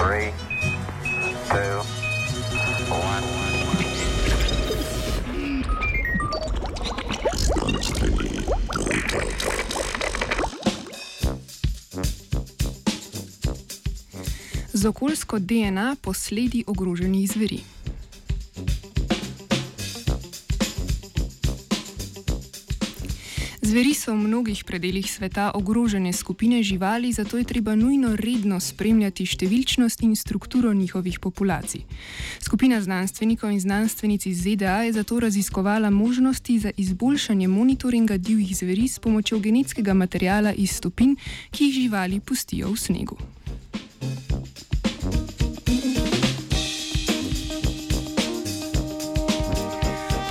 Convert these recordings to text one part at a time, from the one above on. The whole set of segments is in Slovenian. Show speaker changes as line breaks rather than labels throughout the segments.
Three, two, one.
Z okoljsko DNA posledi ogroženih zveri. Zveri so v mnogih predeljih sveta ogrožene skupine živali, zato je treba nujno redno spremljati številčnost in strukturo njihovih populacij. Skupina znanstvenikov in znanstvenic iz ZDA je zato raziskovala možnosti za izboljšanje monitoringa divjih zveri s pomočjo genetskega materijala iz stopin, ki jih živali pustijo v snegu.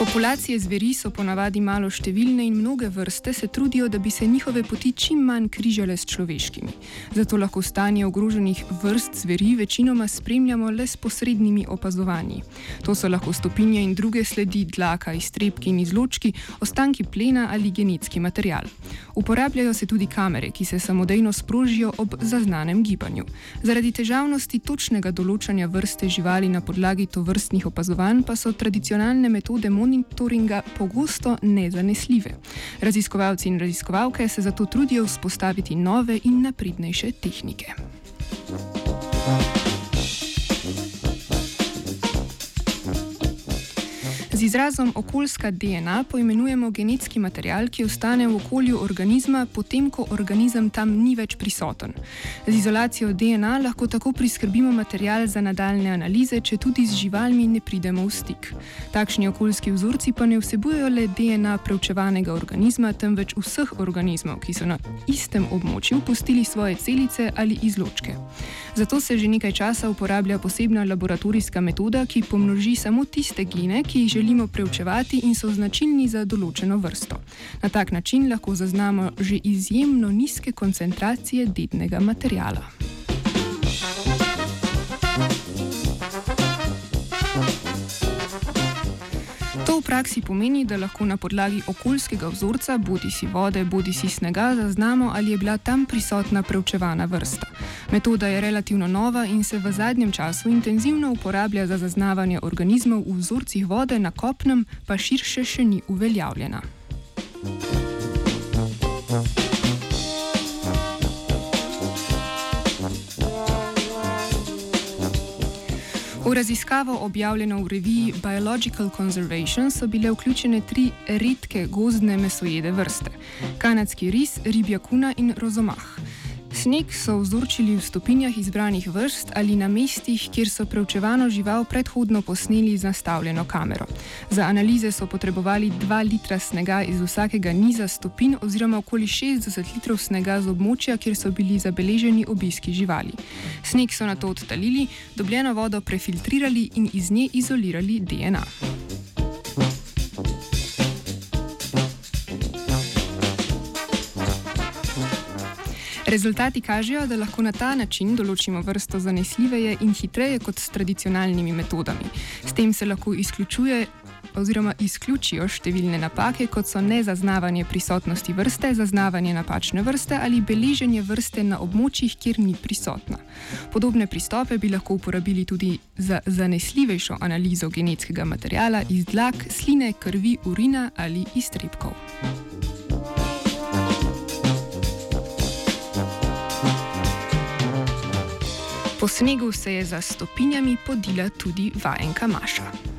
Populacije zveri so ponavadi malo številne in mnoge vrste se trudijo, da bi se njihove poti čim manj križale s človeškimi. Zato lahko stanje ogroženih vrst zveri večinoma spremljamo le s posrednimi opazovanji. To so lahko stopinje in druge sledi, dlaka, iztrebki in izločki, ostanki plena ali genetski material. Uporabljajo se tudi kamere, ki se samodejno sprožijo ob zaznanem gibanju. Zaradi težavnosti točnega določanja vrste živali na podlagi tovrstnih opazovanj pa so tradicionalne metode monitoringa pogosto nezanesljive. Raziskovalci in raziskovalke se zato trudijo vzpostaviti nove in naprednejše tehnike. Z izrazom okoljska DNA poimenujemo genetski material, ki ostane v okolju organizma, potem ko organizem tam ni več prisoten. Z izolacijo DNA lahko tako priskrbimo material za nadaljne analize, če tudi z živalmi ne pridemo v stik. Takšni okoljski vzorci pa ne vsebujejo le DNA preučevanega organizma, temveč vseh organizmov, ki so na istem območju pustili svoje celice ali izločke. Zato se že nekaj časa uporablja posebna laboratorijska metoda, ki pomnoži samo tiste gene, ki jih želimo preučevati in so značilni za določeno vrsto. Na tak način lahko zaznamo že izjemno nizke koncentracije dednega materijala. Praksi pomeni, da lahko na podlagi okoljskega vzorca, bodi si vode, bodi si snega, zaznamo, ali je bila tam prisotna preučevana vrsta. Metoda je relativno nova in se v zadnjem času intenzivno uporablja za zaznavanje organizmov v vzorcih vode na kopnem, pa širše še ni uveljavljena. V raziskavo, objavljeno v reviji Biological Conservation, so bile vključene tri redke gozdne mesojede vrste: kanadski ris, ribja kuna in rozomah. Sneg so vzorčili v stopinjah izbranih vrst ali na mestih, kjer so preučevano žival predhodno posneli z nastavljeno kamero. Za analize so potrebovali 2 litra snega iz vsakega niza stopinj oziroma okoli 60 litrov snega z območja, kjer so bili zabeleženi obiski živali. Sneg so na to odtalili, dobljeno vodo prefiltrirali in iz nje izolirali DNA. Rezultati kažejo, da lahko na ta način določimo vrsto zanesljiveje in hitreje kot s tradicionalnimi metodami. S tem se lahko izključuje. Oziroma, izključijo številne napake, kot so nezaznavanje prisotnosti vrste, zaznavanje napačne vrste ali beleženje vrste na območjih, kjer ni prisotna. Podobne pristope bi lahko uporabili tudi za zanesljivejšo analizo genetskega materijala iz dlak, sline, krvi, urina ali iztrebkov. Po snegu se je za stopinjami podila tudi vajenka Maša.